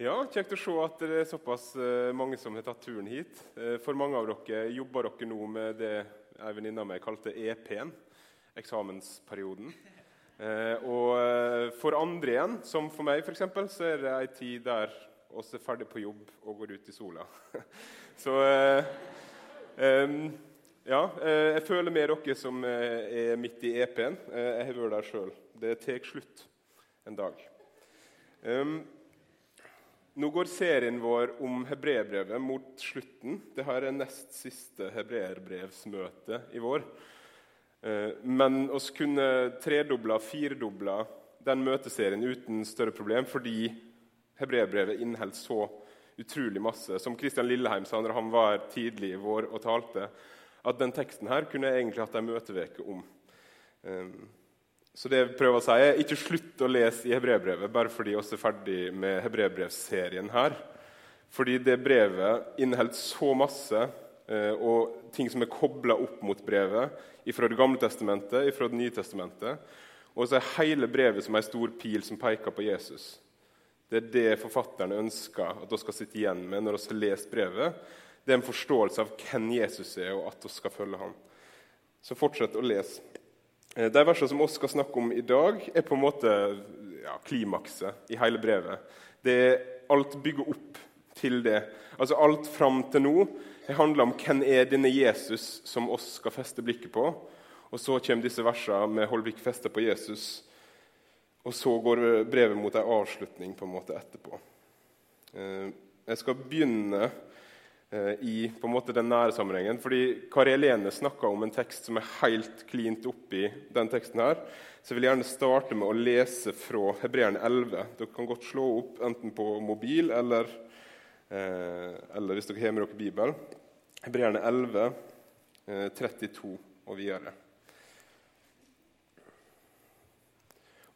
Ja, Kjekt å se at det er såpass eh, mange som har tatt turen hit. Eh, for mange av dere jobber dere nå med det ei venninne av meg kalte EP-en, eksamensperioden. Eh, og for andre igjen, som for meg f.eks., så er det ei tid der oss er ferdig på jobb og går ut i sola. så ja, jeg føler med dere som er midt i EP-en. Jeg har vært der sjøl. Det tar slutt en dag. Nå går serien vår om hebreerbrevet mot slutten. Dette er nest siste hebreerbrevsmøte i vår. Eh, men oss kunne tredobla, firedobla den møteserien uten større problem fordi hebreerbrevet inneholder så utrolig masse. Som Kristian Lilleheim sa når han var tidlig i vår og talte, at den teksten her kunne jeg egentlig hatt en møteveke om. Så det jeg prøver å si er Ikke slutt å lese i hebreerbrevet bare fordi vi er ferdig med hebreerbrevserien her. Fordi det brevet inneholder så masse eh, og ting som er kobla opp mot brevet fra Det gamle testamentet, fra Det nye testamentet. Og så er hele brevet som en stor pil som peker på Jesus. Det er det forfatterne ønsker at vi skal sitte igjen med når vi har lest brevet. Det er en forståelse av hvem Jesus er, og at vi skal følge ham. Så fortsett å lese. Eh, de versene som vi skal snakke om i dag, er på en måte ja, klimakset i hele brevet. Det er alt bygger opp til det. Altså Alt fram til nå har handler om hvem er denne Jesus som oss skal feste blikket på. Og Så kommer disse versene med 'hold blikket festet på Jesus'. Og så går brevet mot en avslutning på en måte etterpå. Eh, jeg skal begynne i på en måte den nære sammenhengen. Fordi Kari Helene snakka om en tekst som er helt klint oppi den teksten. her. Så jeg vil gjerne starte med å lese fra Hebreerne 11. Dere kan godt slå opp enten på mobil eller, eh, eller hvis dere har med dere Bibelen. Hebreerne 11, eh, 32 og videre.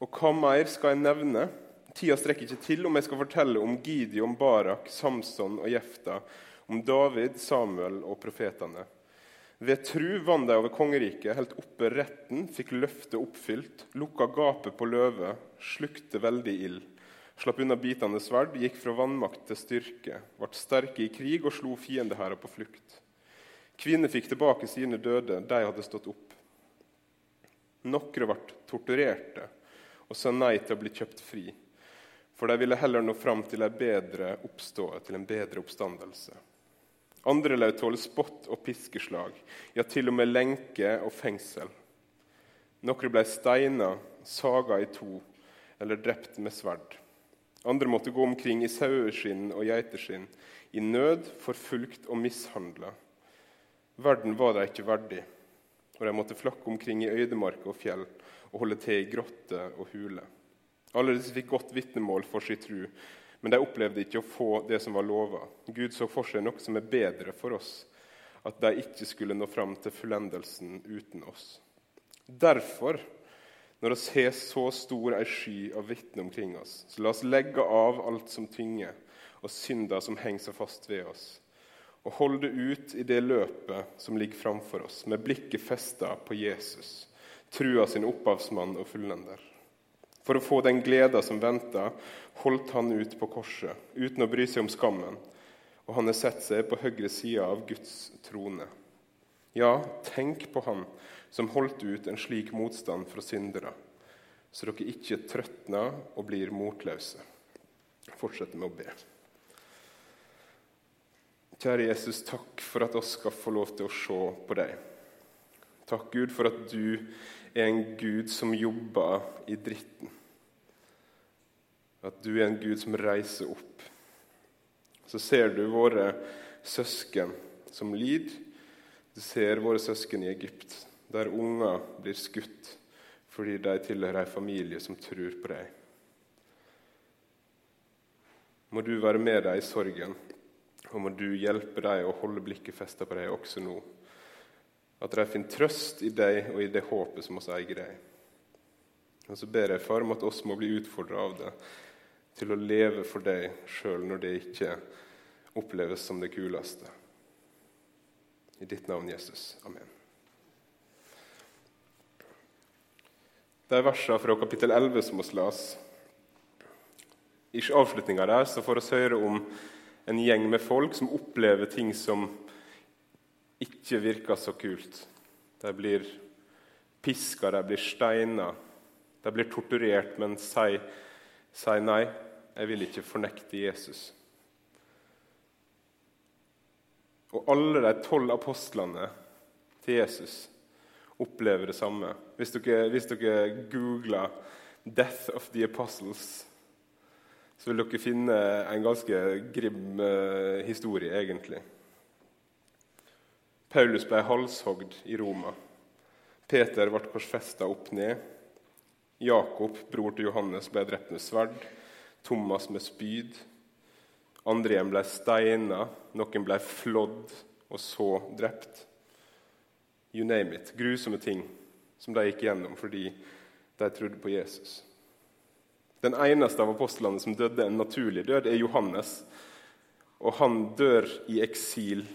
Og hva mer skal jeg nevne? Tida strekker ikke til om jeg skal fortelle om Gideon, Barak, Samson og Jefta om David, Samuel og profetene. Ved tru vant de over kongeriket, helt oppe retten, fikk løftet oppfylt, lukka gapet på løvet, slukte veldig ild, slapp unna bitende sverd, gikk fra vannmakt til styrke, ble sterke i krig og slo fiendehærer på flukt. Kvinner fikk tilbake sine døde, de hadde stått opp. Noen ble torturerte og sa nei til å bli kjøpt fri, for de ville heller nå fram til en bedre oppstå, til en bedre oppstandelse. Andre lød tåle spott og piskeslag, ja, til og med lenke og fengsel. Noen ble steina, saga i to eller drept med sverd. Andre måtte gå omkring i saueskinn og geiteskinn, i nød, forfulgt og mishandla. Verden var de ikke verdig, og de måtte flakke omkring i øydemarker og fjell og holde til i grotter og huler. Alle disse fikk godt vitnemål for sin tru, men de opplevde ikke å få det som var lova. Gud så for seg noe som er bedre for oss, at de ikke skulle nå fram til fullendelsen uten oss. Derfor, når vi har så stor ei sky av vitner omkring oss, så la oss legge av alt som tynger, og synder som henger så fast ved oss, og holde ut i det løpet som ligger framfor oss, med blikket festa på Jesus, trua sin opphavsmann og fullender. For å få den gleda som venta, holdt han ut på korset uten å bry seg om skammen, og han har sett seg på høyre side av Guds trone. Ja, tenk på han som holdt ut en slik motstand fra syndere, så dere ikke trøtner og blir motløse. Fortsett med å be. Kjære Jesus, takk for at oss skal få lov til å se på deg. Takk, Gud, for at du er en Gud som jobber i dritten. At du er en Gud som reiser opp. Så ser du våre søsken som lider. Du ser våre søsken i Egypt, der unger blir skutt fordi de tilhører en familie som tror på deg. Må du være med dem i sorgen, og må du hjelpe dem å holde blikket festet på deg også nå. At de finner trøst i deg og i det håpet som oss eier deg. Og så ber jeg far om at oss må bli utfordra av det til å leve for deg sjøl når det ikke oppleves som det kuleste. I ditt navn, Jesus. Amen. De versene fra kapittel 11 som vi las, I avslutninga der så får vi høre om en gjeng med folk som opplever ting som ikke virker så kult. De blir piska, de blir steina, de blir torturert, men sier, si nei. Jeg vil ikke fornekte Jesus. Og alle de tolv apostlene til Jesus opplever det samme. Hvis dere, hvis dere googler 'Death of the Apostles', så vil dere finne en ganske grim uh, historie, egentlig. Paulus ble halshogd i Roma. Peter ble korsfesta opp ned. Jakob, bror til Johannes, ble drept med sverd. Thomas med spyd. Andre ble steina. Noen ble flådd og så drept. You name it. Grusomme ting som de gikk gjennom fordi de trodde på Jesus. Den eneste av apostlene som døde en naturlig død, er Johannes. Og han dør i eksil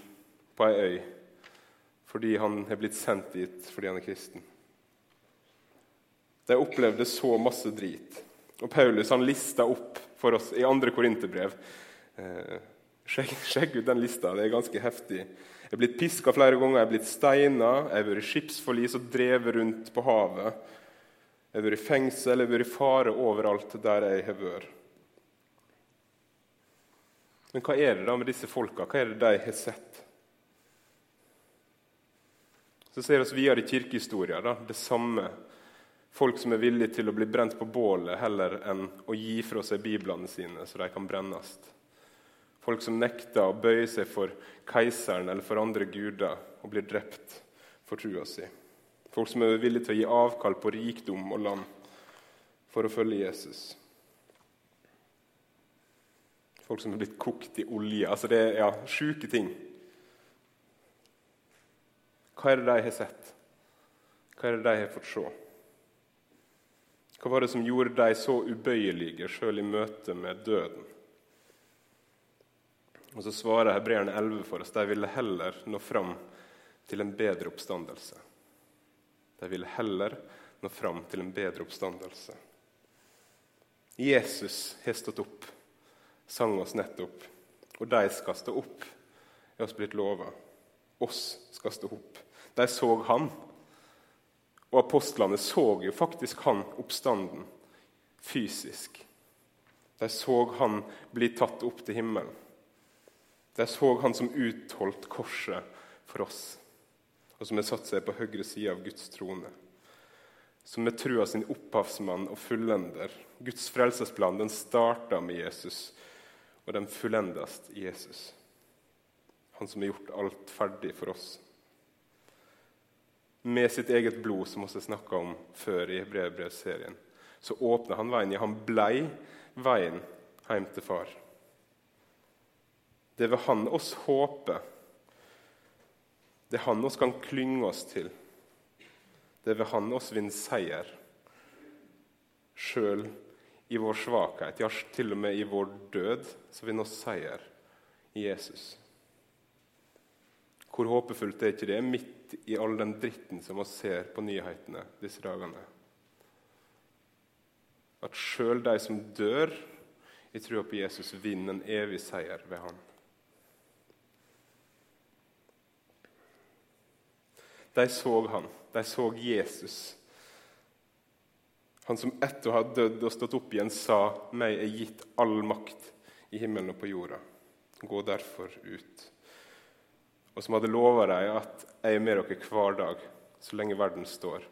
på ei øy fordi han er blitt sendt dit fordi han er kristen. De opplevde så masse drit. Og Paulus han lista opp for oss i andre korinterbrev. Eh, sjekk, ut den lista. Det er ganske heftig. Jeg er blitt piska flere ganger, jeg er blitt steina, jeg har vært i skipsforlis og drevet rundt på havet. Jeg har vært i fengsel, jeg har vært i fare overalt der jeg har vært. Men hva er det da med disse folka? Hva er det de har sett? Så ser vi videre i kirkehistoria da, det samme. Folk som er villige til å bli brent på bålet heller enn å gi fra seg biblene sine så de kan brennes. Folk som nekter å bøye seg for keiseren eller for andre guder og blir drept for trua si. Folk som er villige til å gi avkall på rikdom og land for å følge Jesus. Folk som er blitt kokt i olje. Altså Det er ja, sjuke ting. Hva er det de har sett? Hva er det de har fått se? Hva var det som gjorde de så ubøyelige sjøl i møte med døden? Og Så svarer hebreerne 11 for oss de ville heller nå fram til en bedre oppstandelse. De ville heller nå fram til en bedre oppstandelse. Jesus har stått opp, sang oss nettopp, og de skal stå opp, er oss blitt lova. Oss skal stå opp. De så han. Og apostlene så jo faktisk han oppstanden fysisk. De så han bli tatt opp til himmelen. De så han som utholdt korset for oss, og som har satt seg på høyre side av Guds trone. Som er trua sin opphavsmann og fullender. Guds frelsesplan den starta med Jesus, og den fullendes i Jesus. Han som har gjort alt ferdig for oss. Med sitt eget blod, som vi snakka om før i brevbrevserien, så åpna han veien. Ja, han blei veien hjem til far. Det er ved Han oss håper. Det er Han oss kan klynge oss til. Det er ved Han oss vinner seier, sjøl i vår svakhet. Ja, til og med i vår død så vinner oss seier i Jesus. Hvor håpefullt er ikke det midt i all den dritten som vi ser på nyhetene disse dagene? At sjøl de som dør i trua på Jesus, vinner en evig seier ved Han. De så han. De så Jesus. Han som etter å ha dødd og stått opp igjen, sa, 'Meg er gitt all makt i himmelen og på jorda. Gå derfor ut.' Og som hadde lova dem at 'jeg er med dere hver dag så lenge verden står',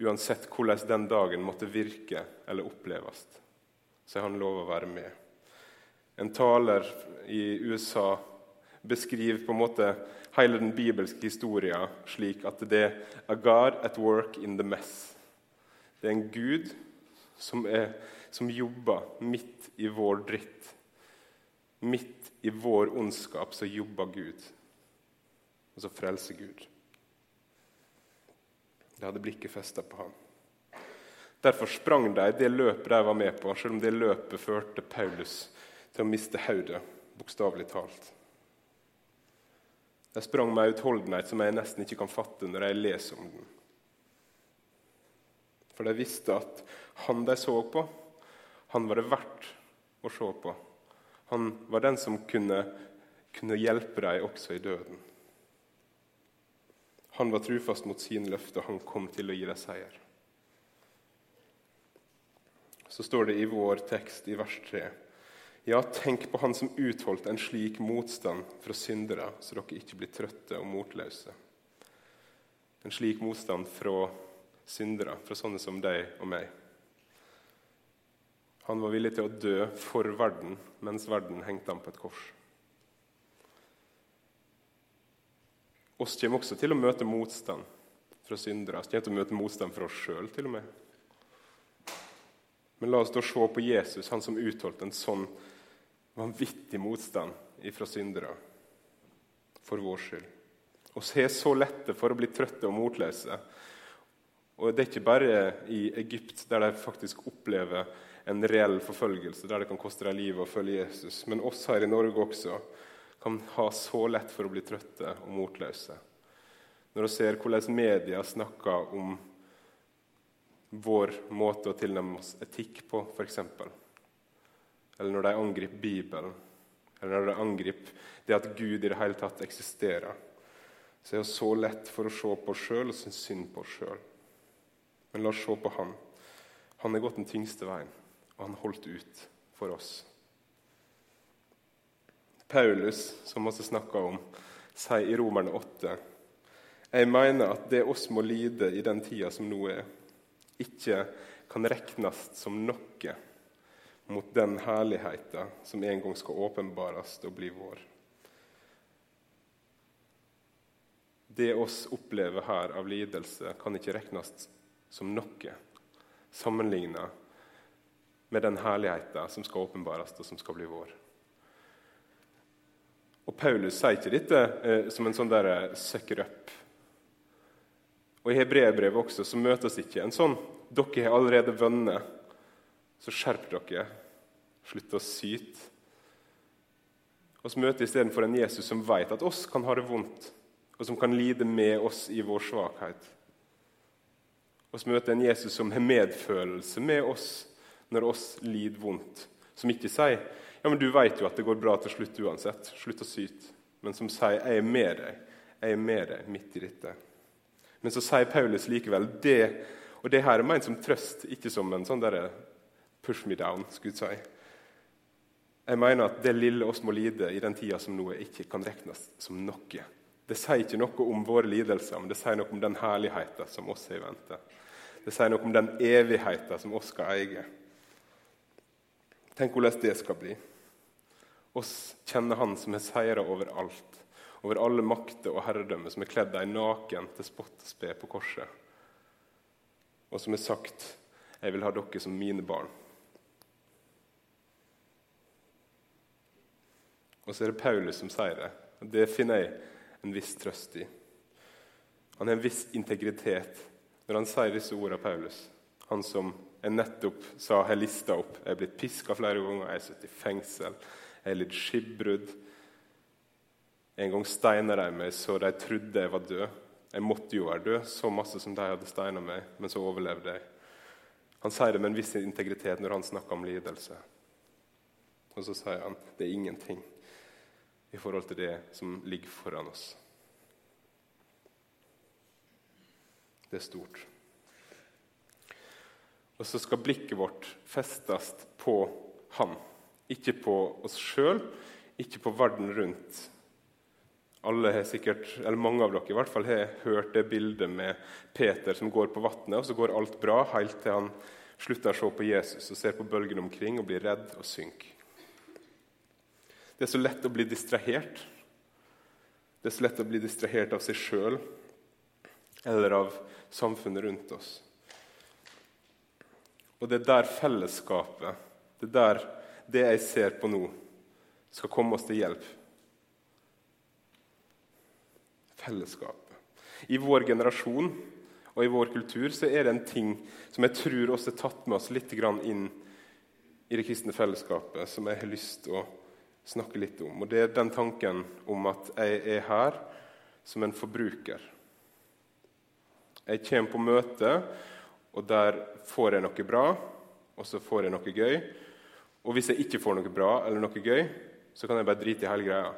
uansett hvordan den dagen måtte virke eller oppleves. Så han lova å være med. En taler i USA beskriver på en måte hele den bibelske historien slik at det er a God at work in the mess. Det er en Gud som, er, som jobber midt i vår dritt. Midt i vår ondskap så jobber Gud, og så frelser Gud. Det hadde blikket festa på ham. Derfor sprang de det løpet de var med på, selv om det løpet førte Paulus til å miste hodet, bokstavelig talt. De sprang med utholdenhet som jeg nesten ikke kan fatte når jeg leser om den. For de visste at han de så på, han var det verdt å se på. Han var den som kunne, kunne hjelpe dem også i døden. Han var trufast mot sine løfter, og han kom til å gi deg seier. Så står det i vår tekst i vers 3.: Ja, tenk på han som utholdt en slik motstand fra syndere, så dere ikke blir trøtte og motløse. En slik motstand fra syndere, fra sånne som deg og meg. Han var villig til å dø for verden mens verden hengte ham på et kors. Oss kommer også til å møte motstand fra syndere. Vi kommer til å møte motstand fra oss sjøl, til og med. Men la oss da se på Jesus, han som utholdt en sånn vanvittig motstand fra syndere for vår skyld. Vi har så lette for å bli trøtte og motløse. Og Det er ikke bare i Egypt, der de faktisk opplever en reell forfølgelse der det kan koste deg livet å følge Jesus. Men oss her i Norge også kan ha så lett for å bli trøtte og motløse. Når vi ser hvordan media snakker om vår måte å tilnærme oss etikk på, f.eks. Eller når de angriper Bibelen, eller når de angriper det at Gud i det hele tatt eksisterer, så er det så lett for å se på oss sjøl og synes synd på oss sjøl. Men la oss se på Han. Han har gått den tyngste veien og han holdt ut for oss. Paulus, som vi snakka om, sier i Romerne 8.: Jeg mener at det oss må lide i den tida som nå er, ikke kan regnes som noe mot den herligheten som en gang skal åpenbares og bli vår. Det oss opplever her av lidelse, kan ikke regnes som noe sammenlignet med den herligheten som skal åpenbares, og som skal bli vår. Og Paulus sier ikke dette eh, som en sånn der eh, sucker up. Og I hebreerbrevet også så møtes ikke en sånn 'Dere har allerede vunnet, så skjerp dere. Slutt å syte.' Og så møter istedenfor en Jesus som vet at oss kan ha det vondt, og som kan lide med oss i vår svakhet. Og så møter en Jesus som har medfølelse med oss når oss lider vondt. Som ikke sier ja, men du vet jo at det går bra til slutt uansett. Slutt å syte. Men som sier jeg er med deg. Jeg er med deg midt i dette. Men så sier Paulus likevel det, og det her er ment som trøst, ikke som en sånn der push me down. skulle jeg si. Jeg mener at det lille oss må lide i den tida som nå er, ikke kan regnes som noe. Det sier ikke noe om våre lidelser, men det sier noe om den herligheten som oss har i vente. Det sier noe om den evigheten som oss skal eie. Tenk hvordan det skal bli. Oss kjenner Han som har seira over alt, over alle makter og herredømme, som er kledd deg naken til spott og spe på korset, og som har sagt 'Jeg vil ha dere som mine barn'. Og så er det Paulus som sier det. og Det finner jeg en viss trøst i. Han har en viss integritet når han sier disse ordene, Paulus. Han som jeg nettopp sa har lista opp. Jeg er blitt piska flere ganger, jeg har sittet i fengsel, jeg har litt skipbrudd. En gang steina de meg så de trodde jeg var død. Jeg måtte jo være død, så masse som de hadde steina meg, men så overlevde jeg. Han sier det med en viss integritet når han snakker om lidelse. Og så sier han det er ingenting i forhold til det som ligger foran oss. Det er stort. Og så skal blikket vårt festes på Han, ikke på oss sjøl, ikke på verden rundt. Alle har sikkert, eller Mange av dere i hvert fall har hørt det bildet med Peter som går på vannet, og så går alt bra helt til han slutter å se på Jesus og ser på bølgene omkring og blir redd og synker. Det er så lett å bli distrahert. Det er så lett å bli distrahert av seg sjøl eller av samfunnet rundt oss. Og det er der fellesskapet, det er der det jeg ser på nå, skal komme oss til hjelp. Fellesskapet. I vår generasjon og i vår kultur så er det en ting som jeg tror også er tatt med oss litt inn i det kristne fellesskapet, som jeg har lyst til å snakke litt om. Og Det er den tanken om at jeg er her som en forbruker. Jeg kommer på møte og der får jeg noe bra, og så får jeg noe gøy. Og hvis jeg ikke får noe bra eller noe gøy, så kan jeg bare drite i hele greia.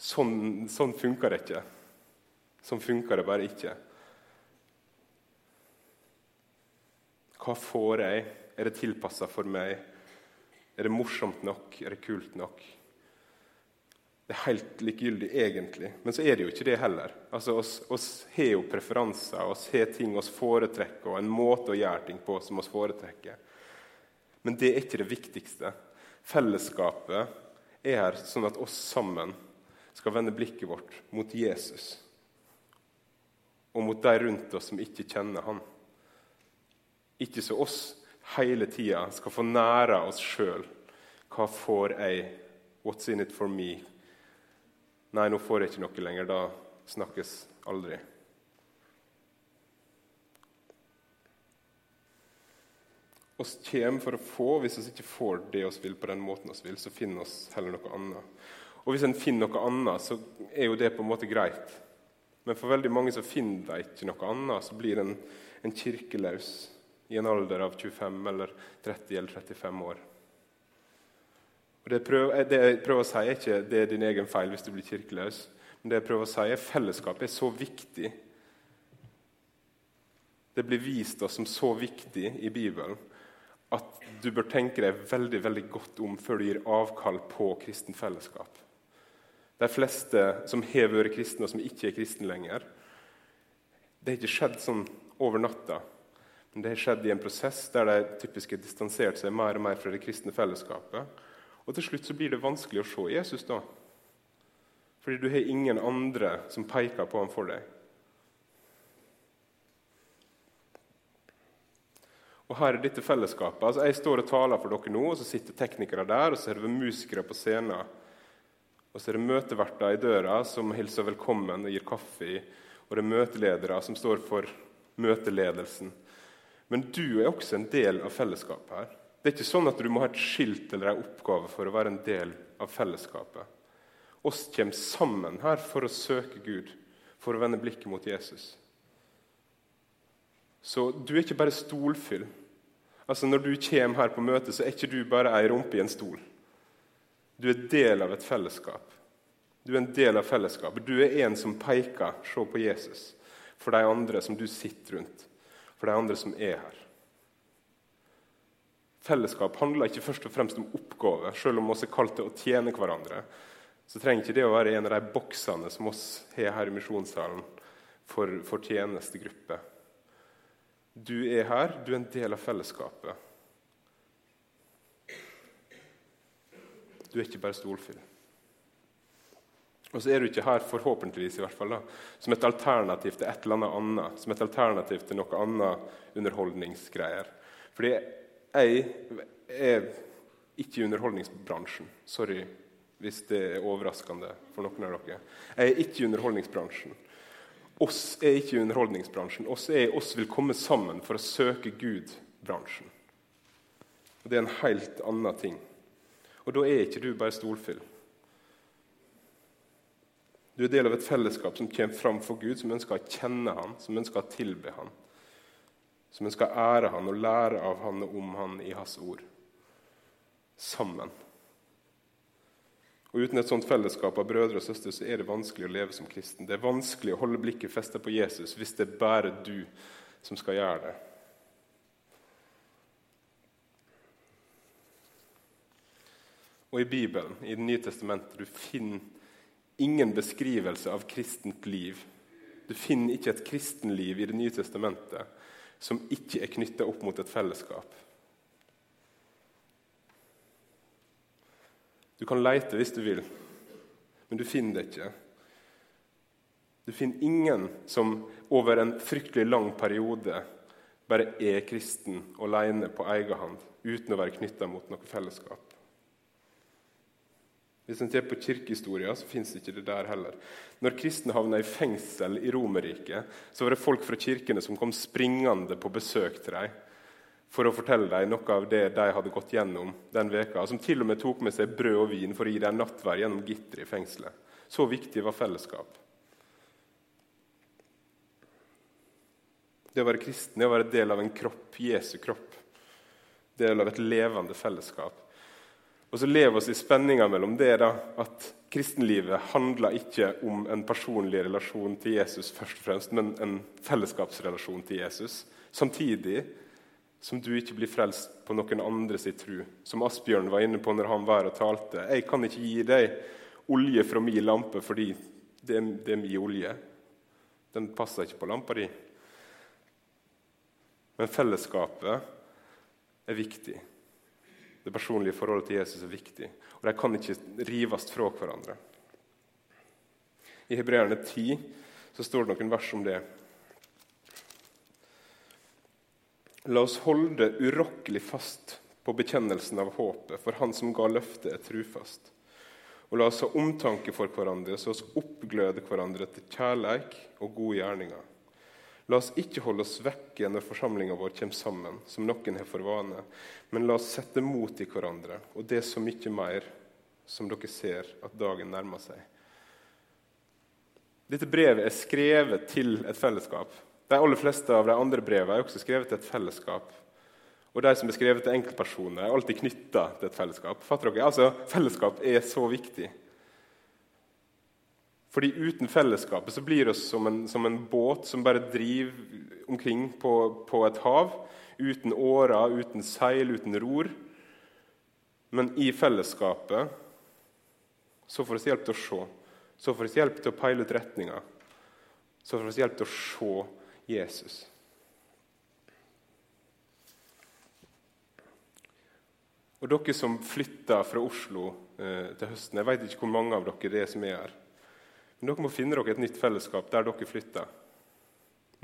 Sånn, sånn funker det ikke. Sånn funker det bare ikke. Hva får jeg? Er det tilpassa for meg? Er det morsomt nok? Er det kult nok? Det er helt likegyldig, egentlig. Men så er det jo ikke det heller. Altså, oss, oss har jo preferanser, oss har ting oss foretrekker, og en måte å gjøre ting på som oss foretrekker. Men det er ikke det viktigste. Fellesskapet er her sånn at oss sammen skal vende blikket vårt mot Jesus og mot de rundt oss som ikke kjenner Han. Ikke så oss hele tida skal få nære oss sjøl. Hva får jeg? What's in it for me? Nei, nå får jeg ikke noe lenger. Da snakkes aldri. Oss kommer for å få. Hvis vi ikke får det vi vil på den måten vi vil, så finner vi heller noe annet. Og hvis en finner noe annet, så er jo det på en måte greit. Men for veldig mange så finner de ikke noe annet, så blir en, en kirkelaus i en alder av 25 eller 30 eller 35 år. Og Det, prøver, det jeg prøver å si, er ikke det er din egen feil hvis du blir kirkeløs. Men det jeg prøver å si, er fellesskapet er så viktig. Det blir vist oss som så viktig i Bibelen at du bør tenke deg veldig veldig godt om før du gir avkall på kristen fellesskap. De fleste som har vært kristne, og som ikke er kristne lenger, det har ikke skjedd sånn over natta. Men det har skjedd i en prosess der de typisk har distansert seg mer og mer fra det kristne fellesskapet. Og til slutt så blir det vanskelig å se Jesus da. Fordi du har ingen andre som peker på ham for deg. Og her er dette fellesskapet. Altså, jeg står og taler for dere nå, og så sitter teknikere der, og så er det musikere på scenen. Og så er det møteverter i døra som hilser velkommen og gir kaffe. Og det er møteledere som står for møteledelsen. Men du er også en del av fellesskapet her. Det er ikke sånn at du må ha et skilt eller en oppgave for å være en del av fellesskapet. Oss kommer sammen her for å søke Gud, for å vende blikket mot Jesus. Så du er ikke bare stolfyll. Altså Når du kommer her på møte, så er ikke du bare ei rumpe i en stol. Du er del av et fellesskap. Du er en del av fellesskapet. Du er en som peker se på Jesus for de andre som du sitter rundt, for de andre som er her. Fellesskap handler ikke først og fremst om oppgaver, selv om vi er kalt til å tjene hverandre. Så trenger ikke det å være en av de boksene som oss har her i misjonssalen for, for tjenestegruppe. Du er her, du er en del av fellesskapet. Du er ikke bare stolfyll. Og så er du ikke her, forhåpentligvis i hvert fall, da, som et alternativ til et eller annet annet. Som et alternativ til noe annet underholdningsgreier. Fordi jeg er ikke i underholdningsbransjen. Sorry hvis det er overraskende for noen av dere. Jeg er ikke i underholdningsbransjen. Oss er ikke underholdningsbransjen. Oss er oss vil komme sammen for å søke Gud-bransjen. Og Det er en helt annen ting. Og da er ikke du bare stolfyll. Du er del av et fellesskap som kommer fram for Gud, som ønsker å kjenne Han, som ønsker å tilbe Han. Som ønsker å ære Han og lære av Han og om Han i Hans ord. Sammen. Og Uten et sånt fellesskap av brødre og søstre så er det vanskelig å leve som kristen. Det er vanskelig å holde blikket festa på Jesus hvis det er bare du som skal gjøre det. Og I Bibelen, i Det nye testamentet, du finner ingen beskrivelse av kristent liv. Du finner ikke et kristenliv i Det nye testamentet som ikke er knytta opp mot et fellesskap. Du kan leite hvis du vil, men du finner det ikke. Du finner ingen som over en fryktelig lang periode bare er kristen alene på egen hånd uten å være knytta mot noe fellesskap. Hvis en ser på kirkehistoria, så fins ikke det der heller. Når kristne havna i fengsel i Romerriket, så var det folk fra kirkene som kom springende på besøk til dem for å fortelle dem noe av det de hadde gått gjennom den veka, Som til og med tok med seg brød og vin for å gi dem nattverd gjennom gitteret i fengselet. Så viktig var fellesskap. Det å være kristen er å være del av en kropp, Jesu kropp. del av et levende fellesskap. Og så lever vi i spenninga mellom det da, at kristenlivet handler ikke om en personlig relasjon til Jesus, først og fremst, men en fellesskapsrelasjon til Jesus. Samtidig som du ikke blir frelst på noen andre sin tro. Som Asbjørn var inne på når han var og talte. Jeg kan ikke gi deg olje fra min lampe fordi det er, det er min olje. Den passer ikke på lampa di. Men fellesskapet er viktig. Det personlige forholdet til Jesus er viktig. Og de kan ikke rives fra hverandre. I Hebreerne 10 så står det noen vers om det. La oss holde urokkelig fast på bekjennelsen av håpet, for Han som ga løftet, er trufast. Og la oss ha omtanke for hverandre, så oss oppgløde hverandre til kjærleik og gode gjerninger. La oss ikke holde oss vekke når forsamlinga vår kommer sammen, som noen har for vane, men la oss sette mot i hverandre, og det er så mye mer som dere ser at dagen nærmer seg. Dette brevet er skrevet til et fellesskap. De aller fleste av de andre brevene er også skrevet til et fellesskap. Og de som er skrevet til enkeltpersoner, er alltid knytta til et fellesskap. Fatter dere? Altså, Fellesskap er så viktig. Fordi uten fellesskapet så blir det som som en båt som bare driver omkring på, på et hav. Uten årer, uten seil, uten ror. Men i fellesskapet så får vi hjelp til å se. Så får vi hjelp til å peile ut retninga. Så får vi hjelp til å se Jesus. Og dere som flytter fra Oslo eh, til høsten, jeg vet ikke hvor mange av dere det er som er her. Men dere må finne dere et nytt fellesskap der dere flytter.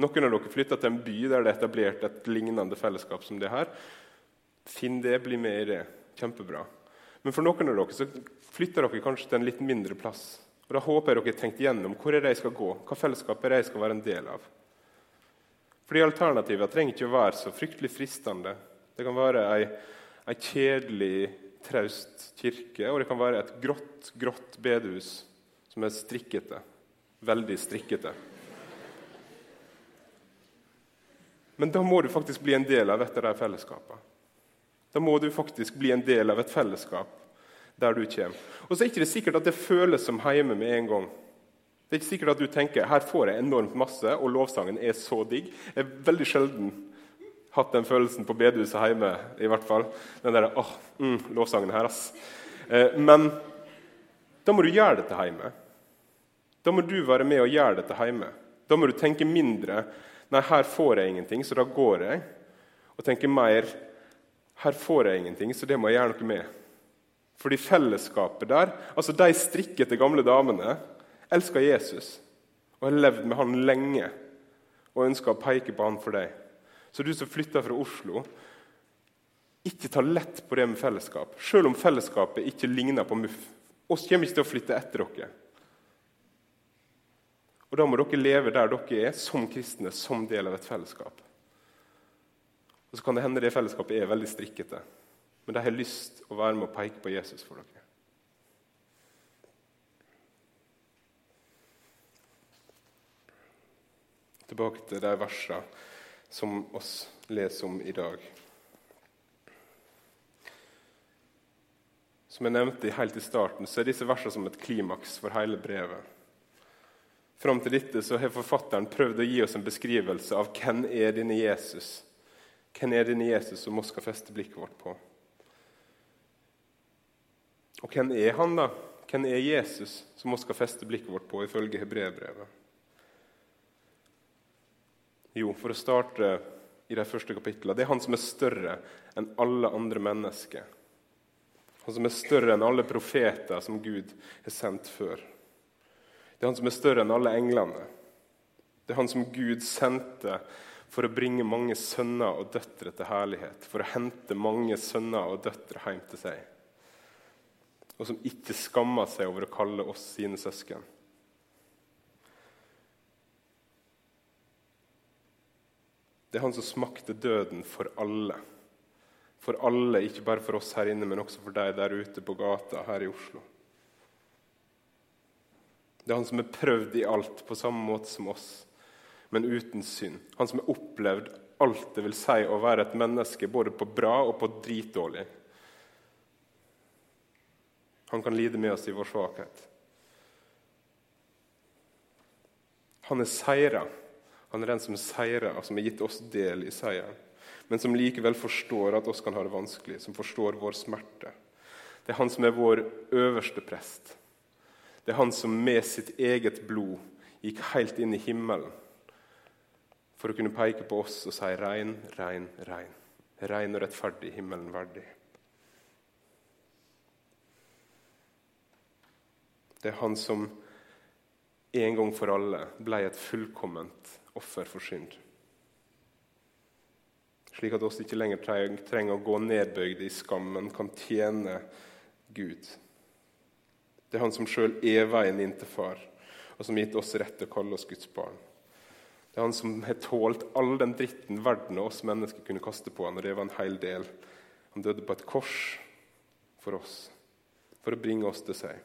Noen av dere flytter til en by der det er etablert et lignende fellesskap som det her. Finn det, bli med i det. Kjempebra. Men for noen av dere så flytter dere kanskje til en litt mindre plass. Og Da håper jeg dere har tenkt igjennom hvor er det jeg skal gå, hva fellesskap er det jeg skal være en del av. Fordi Alternativene trenger ikke å være så fryktelig fristende. Det kan være ei ei kjedelig, traust kirke, og det kan være et grått, grått bedehus som er strikkete. Veldig strikkete. Men da må du faktisk bli en del av et av de fellesskapene. Da må du faktisk bli en del av et fellesskap der du kommer. Og så er det ikke sikkert at det føles som hjemme med en gang. Det er ikke sikkert at du tenker her får jeg enormt masse, og lovsangen er så digg. Jeg er veldig sjelden hatt den følelsen på bedehuset hjemme. i hvert fall. Den der, åh, mm, lovsangen her, ass. Eh, men da må du gjøre dette hjemme. Da må du være med og gjøre dette hjemme. Da må du tenke mindre Nei, her får jeg ingenting, så da går jeg. Og tenke mer Her får jeg ingenting, så det må jeg gjøre noe med. Fordi fellesskapet der altså De strikkete gamle damene elsker Jesus og har levd med han lenge og ønsker å peke på han for deg. Så du som flytter fra Oslo, ikke ta lett på det med fellesskap. Selv om fellesskapet ikke ligner på MUF. Oss kommer ikke til å flytte etter dere. Og Da må dere leve der dere er, som kristne, som del av et fellesskap. Og Så kan det hende det fellesskapet er veldig strikkete, men de har lyst å være med og peke på Jesus for dere. Tilbake til de versene som oss leser om i dag. Som jeg nevnte helt i starten, så er disse versene som et klimaks for hele brevet. Fram til dette så har forfatteren prøvd å gi oss en beskrivelse av hvem er denne Jesus Hvem er denne Jesus som vi skal feste blikket vårt på? Og hvem er han, da? Hvem er Jesus som vi skal feste blikket vårt på, ifølge hebreerbrevet? Jo, for å starte i de første kapitlene Det er han som er større enn alle andre mennesker. Han som er større enn alle profeter som Gud har sendt før. Det er han som er større enn alle englene. Det er han som Gud sendte for å bringe mange sønner og døtre til herlighet. For å hente mange sønner og døtre hjem til seg. Og som ikke skammer seg over å kalle oss sine søsken. Det er han som smakte døden for alle. For alle, ikke bare for oss her inne, men også for deg der ute på gata her i Oslo. Det er han som er prøvd i alt på samme måte som oss, men uten synd. Han som har opplevd alt det vil si å være et menneske, både på bra og på dritdårlig. Han kan lide med oss i vår svakhet. Han er seira. Han er den som seirer, som har gitt oss del i seieren. Men som likevel forstår at oss kan ha det vanskelig, som forstår vår smerte. Det er han som er vår øverste prest. Det er han som med sitt eget blod gikk helt inn i himmelen for å kunne peke på oss og si 'rein, rein, rein'. Rein og rettferdig, himmelen verdig. Det er han som en gang for alle ble et fullkomment offer for synd. Slik at oss ikke lenger trenger å gå nedbøyde i skam, men kan tjene Gud. Det er han som sjøl er veien inn til far, og som gitt oss rett til å kalle oss Guds barn. Det er han som har tålt all den dritten verden og oss mennesker kunne kaste på han, og det var en hel del. Han døde på et kors for oss, for å bringe oss til seg.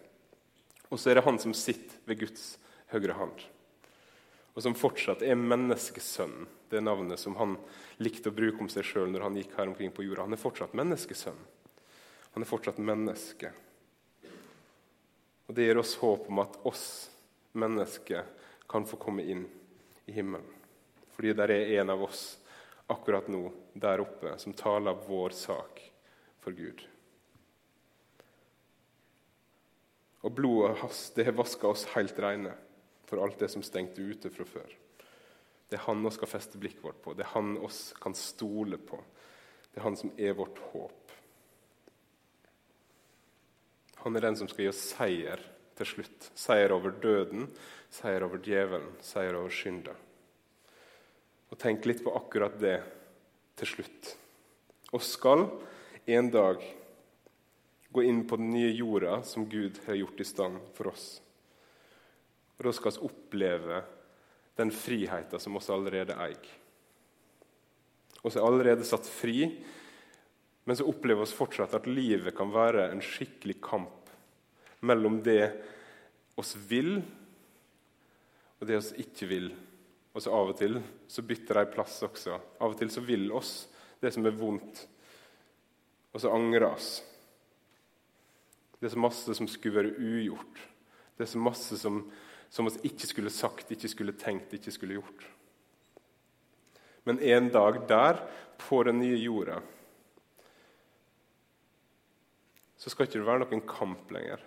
Og så er det han som sitter ved Guds høyre hand, og som fortsatt er menneskesønnen. Det navnet som han likte å bruke om seg sjøl når han gikk her omkring på jorda. Han er fortsatt menneskesønn. Han er fortsatt menneske. Og Det gir oss håp om at oss mennesker kan få komme inn i himmelen. Fordi det er en av oss akkurat nå der oppe som taler vår sak for Gud. Og blodet hans det har vaska oss helt rene for alt det som stengte ute fra før. Det er han vi skal feste blikket vårt på. Det er han oss kan stole på. Det er han som er vårt håp. Han er den som skal gi oss seier til slutt. Seier over døden, seier over djevelen, seier over synda. Og Tenk litt på akkurat det til slutt. Og skal en dag gå inn på den nye jorda som Gud har gjort i stand for oss. Og Da skal vi oppleve den friheten som vi allerede eier. Vi er allerede satt fri men så opplever vi fortsatt at livet kan være en skikkelig kamp mellom det oss vil, og det oss ikke vil. Og så Av og til så bytter de plass også. Av og til så vil oss det som er vondt, og så angrer oss. Det er så masse som skulle være ugjort. Det er så masse som, som vi ikke skulle sagt, ikke skulle tenkt, ikke skulle gjort. Men en dag der, på den nye jorda, så skal ikke det være noen kamp lenger.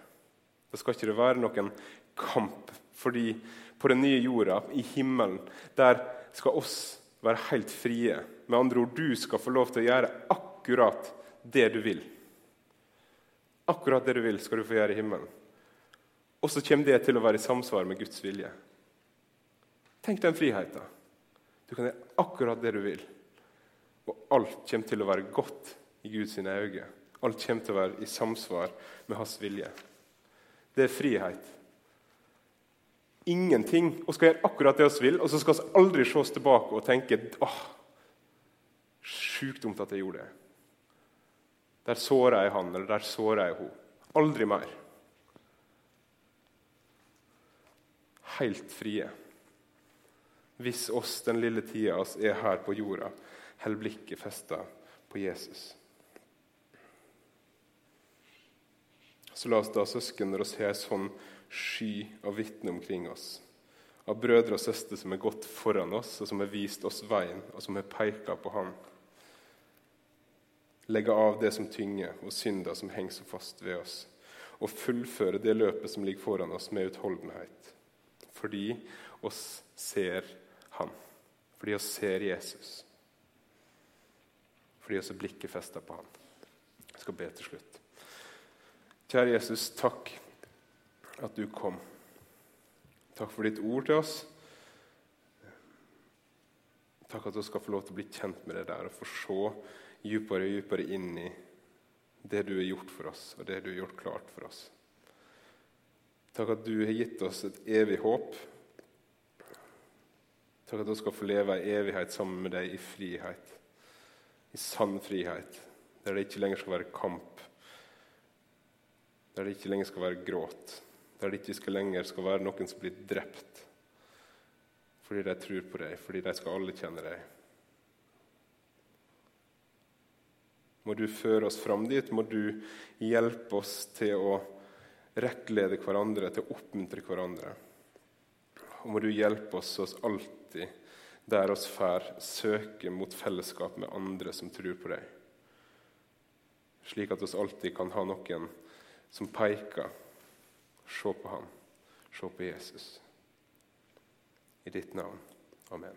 Da skal ikke det være noen kamp, fordi på den nye jorda, i himmelen, der skal oss være helt frie. Med andre ord, du skal få lov til å gjøre akkurat det du vil. Akkurat det du vil, skal du få gjøre i himmelen. Og så kommer det til å være i samsvar med Guds vilje. Tenk den friheten. Du kan gjøre akkurat det du vil, og alt kommer til å være godt i Guds øyne. Alt kommer til å være i samsvar med hans vilje. Det er frihet. Ingenting. Vi skal gjøre akkurat det vi vil, og så skal vi aldri se oss tilbake og tenke åh, sjukt dumt at jeg gjorde det. Der såra jeg han, eller der såra jeg hun. Aldri mer. Helt frie. Hvis oss den lille tida oss er her på jorda, holder blikket festa på Jesus. Så la oss da, søsken, når oss har en sånn sky av vitner omkring oss, av brødre og søstre som har gått foran oss, og som har vist oss veien, og som har peka på Han, legge av det som tynger, og synder som henger så fast ved oss, og fullføre det løpet som ligger foran oss, med utholdenhet. Fordi oss ser Han. Fordi oss ser Jesus. Fordi oss er blikket festa på Han. Jeg skal be til slutt. Kjære Jesus, takk at du kom. Takk for ditt ord til oss. Takk at vi skal få lov til å bli kjent med det der og få se dypere og dypere inn i det du har gjort for oss, og det du har gjort klart for oss. Takk at du har gitt oss et evig håp. Takk at vi skal få leve ei evighet sammen med deg i frihet, i sann frihet, der det ikke lenger skal være kamp der det ikke lenger skal være gråt, der det ikke skal lenger skal være noen som blir drept fordi de tror på deg, fordi de skal alle kjenne deg. Må du føre oss fram dit. Må du hjelpe oss til å rettlede hverandre, til å oppmuntre hverandre. Og må du hjelpe oss oss alltid, der oss fær, søke mot fellesskap med andre som tror på deg. Slik at oss alltid kan ha noen som peker. Se på ham, se på Jesus. I ditt navn. Amen.